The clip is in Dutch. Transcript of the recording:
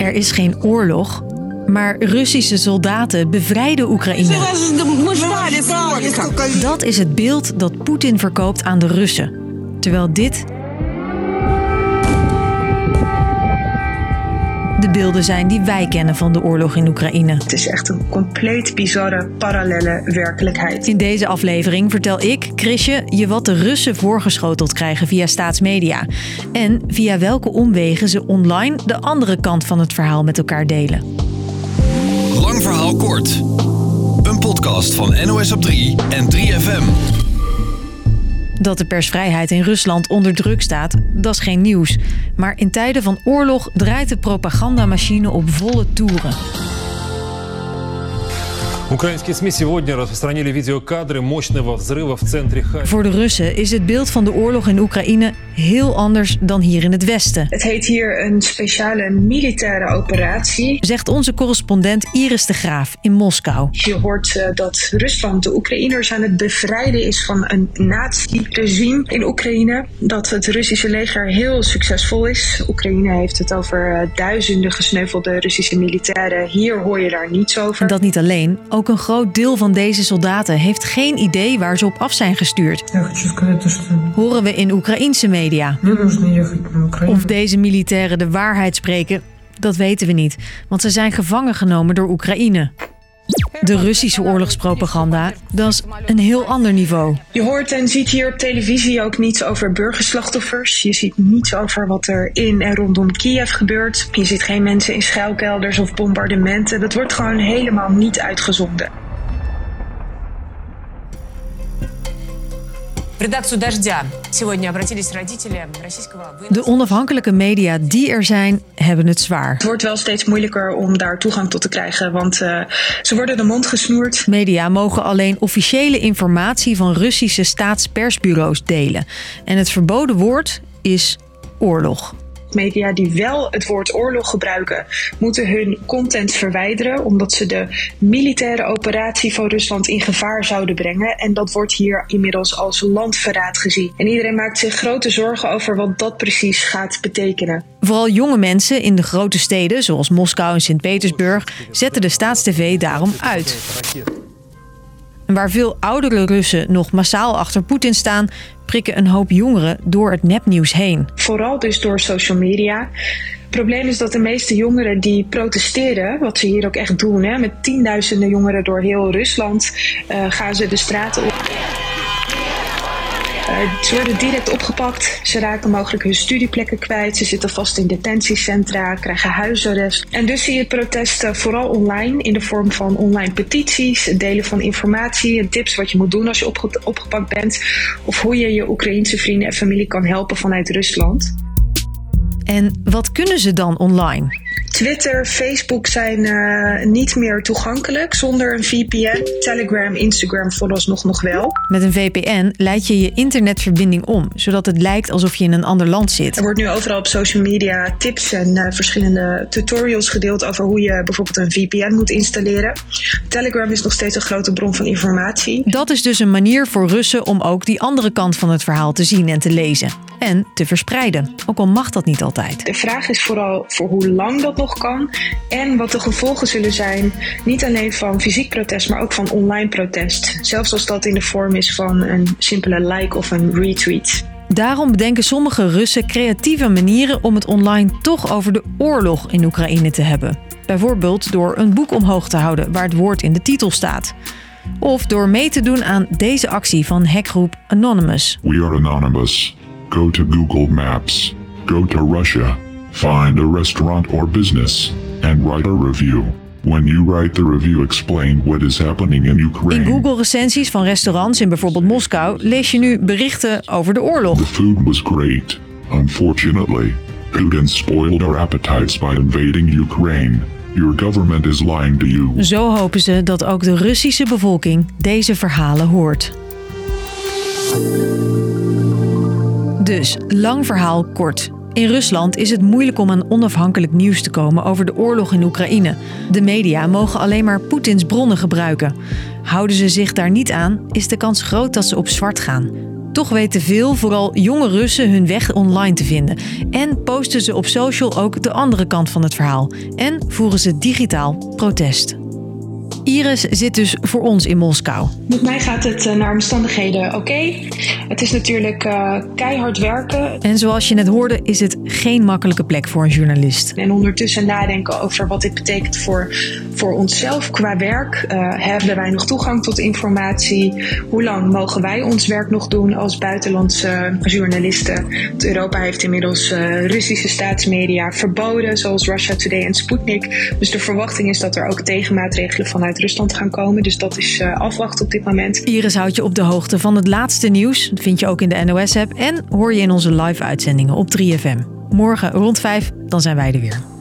Er is geen oorlog, maar Russische soldaten bevrijden Oekraïne. Dat is het beeld dat Poetin verkoopt aan de Russen. Terwijl dit de beelden zijn die wij kennen van de oorlog in Oekraïne. Het is echt een compleet bizarre, parallele werkelijkheid. In deze aflevering vertel ik, Chrisje, je wat de Russen voorgeschoteld krijgen via staatsmedia. En via welke omwegen ze online de andere kant van het verhaal met elkaar delen. Lang verhaal kort. Een podcast van NOS op 3 en 3FM. Dat de persvrijheid in Rusland onder druk staat, dat is geen nieuws. Maar in tijden van oorlog draait de propagandamachine op volle toeren. Украинские СМИ сегодня распространили видеокадры мощного взрыва в центре Харькова. Voor de Russen is het beeld van de oorlog in Oekraïne heel anders dan hier in het Westen. Het heet hier een speciale militaire operatie. Zegt onze correspondent Iris de Graaf in Moskou. Je hoort uh, dat Rusland de Oekraïners aan het bevrijden is van een nazi-regime in Oekraïne. Dat het Russische leger heel succesvol is. Oekraïne heeft het over uh, duizenden gesneuvelde Russische militairen. Hier hoor je daar niets over. En dat niet alleen. Ook een groot deel van deze soldaten heeft geen idee waar ze op af zijn gestuurd. Horen we in Oekraïense media. Of deze militairen de waarheid spreken, dat weten we niet, want ze zijn gevangen genomen door Oekraïne. De Russische oorlogspropaganda, dat is een heel ander niveau. Je hoort en ziet hier op televisie ook niets over burgerslachtoffers. Je ziet niets over wat er in en rondom Kiev gebeurt. Je ziet geen mensen in schuilkelders of bombardementen. Dat wordt gewoon helemaal niet uitgezonden. De onafhankelijke media die er zijn, hebben het zwaar. Het wordt wel steeds moeilijker om daar toegang tot te krijgen, want uh, ze worden de mond gesnoerd. Media mogen alleen officiële informatie van Russische staatspersbureaus delen. En het verboden woord is oorlog media die wel het woord oorlog gebruiken, moeten hun content verwijderen omdat ze de militaire operatie van Rusland in gevaar zouden brengen. En dat wordt hier inmiddels als landverraad gezien. En iedereen maakt zich grote zorgen over wat dat precies gaat betekenen. Vooral jonge mensen in de grote steden, zoals Moskou en Sint-Petersburg, zetten de staatstv daarom uit. En waar veel oudere Russen nog massaal achter Poetin staan, prikken een hoop jongeren door het nepnieuws heen. Vooral dus door social media. Het probleem is dat de meeste jongeren die protesteren, wat ze hier ook echt doen, hè, met tienduizenden jongeren door heel Rusland, uh, gaan ze de straten op. Uh, ze worden direct opgepakt. Ze raken mogelijk hun studieplekken kwijt. Ze zitten vast in detentiecentra, krijgen huisarrest. En dus zie je protesten vooral online in de vorm van online petities, het delen van informatie tips wat je moet doen als je opge opgepakt bent. Of hoe je je Oekraïense vrienden en familie kan helpen vanuit Rusland. En wat kunnen ze dan online? Twitter, Facebook zijn uh, niet meer toegankelijk zonder een VPN. Telegram, Instagram vooralsnog nog wel. Met een VPN leid je je internetverbinding om, zodat het lijkt alsof je in een ander land zit. Er wordt nu overal op social media tips en uh, verschillende tutorials gedeeld over hoe je bijvoorbeeld een VPN moet installeren. Telegram is nog steeds een grote bron van informatie. Dat is dus een manier voor Russen om ook die andere kant van het verhaal te zien en te lezen. En te verspreiden, ook al mag dat niet altijd. De vraag is vooral voor hoe lang dat nog kan. En wat de gevolgen zullen zijn, niet alleen van fysiek protest, maar ook van online protest. Zelfs als dat in de vorm is van een simpele like of een retweet. Daarom bedenken sommige Russen creatieve manieren om het online toch over de oorlog in Oekraïne te hebben. Bijvoorbeeld door een boek omhoog te houden waar het woord in de titel staat. Of door mee te doen aan deze actie van hackgroep Anonymous. We are anonymous. Go to Google Maps. Go to Russia. Find a restaurant or business and write a review. When you write the review, explain what is happening in Ukraine. In Google recensies van restaurants in bijvoorbeeld Moskou lees je nu berichten over de oorlog. The food was great. Unfortunately, Putin spoiled our appetites by invading Ukraine. Your government is lying to you. Zo hopen ze dat ook de Russische bevolking deze verhalen hoort. Dus, lang verhaal kort. In Rusland is het moeilijk om aan onafhankelijk nieuws te komen over de oorlog in Oekraïne. De media mogen alleen maar Poetins bronnen gebruiken. Houden ze zich daar niet aan, is de kans groot dat ze op zwart gaan. Toch weten veel, vooral jonge Russen, hun weg online te vinden. En posten ze op social ook de andere kant van het verhaal. En voeren ze digitaal protest. Iris zit dus voor ons in Moskou. Met mij gaat het eh, naar omstandigheden oké. Het is natuurlijk uh, keihard werken. En zoals je net hoorde, is het geen makkelijke plek voor een journalist. En ondertussen nadenken over wat dit betekent voor, voor onszelf qua werk. Uh, hebben wij nog toegang tot informatie? Hoe lang mogen wij ons werk nog doen als buitenlandse journalisten? Want Europa heeft inmiddels Russische staatsmedia verboden, zoals Russia Today en Sputnik. Dus de verwachting is dat er ook tegenmaatregelen vanuit Rusland gaan komen. Dus dat is afwachten op dit moment. Iris houdt je op de hoogte van het laatste nieuws. Dat vind je ook in de NOS-app en hoor je in onze live-uitzendingen op 3FM. Morgen rond 5, dan zijn wij er weer.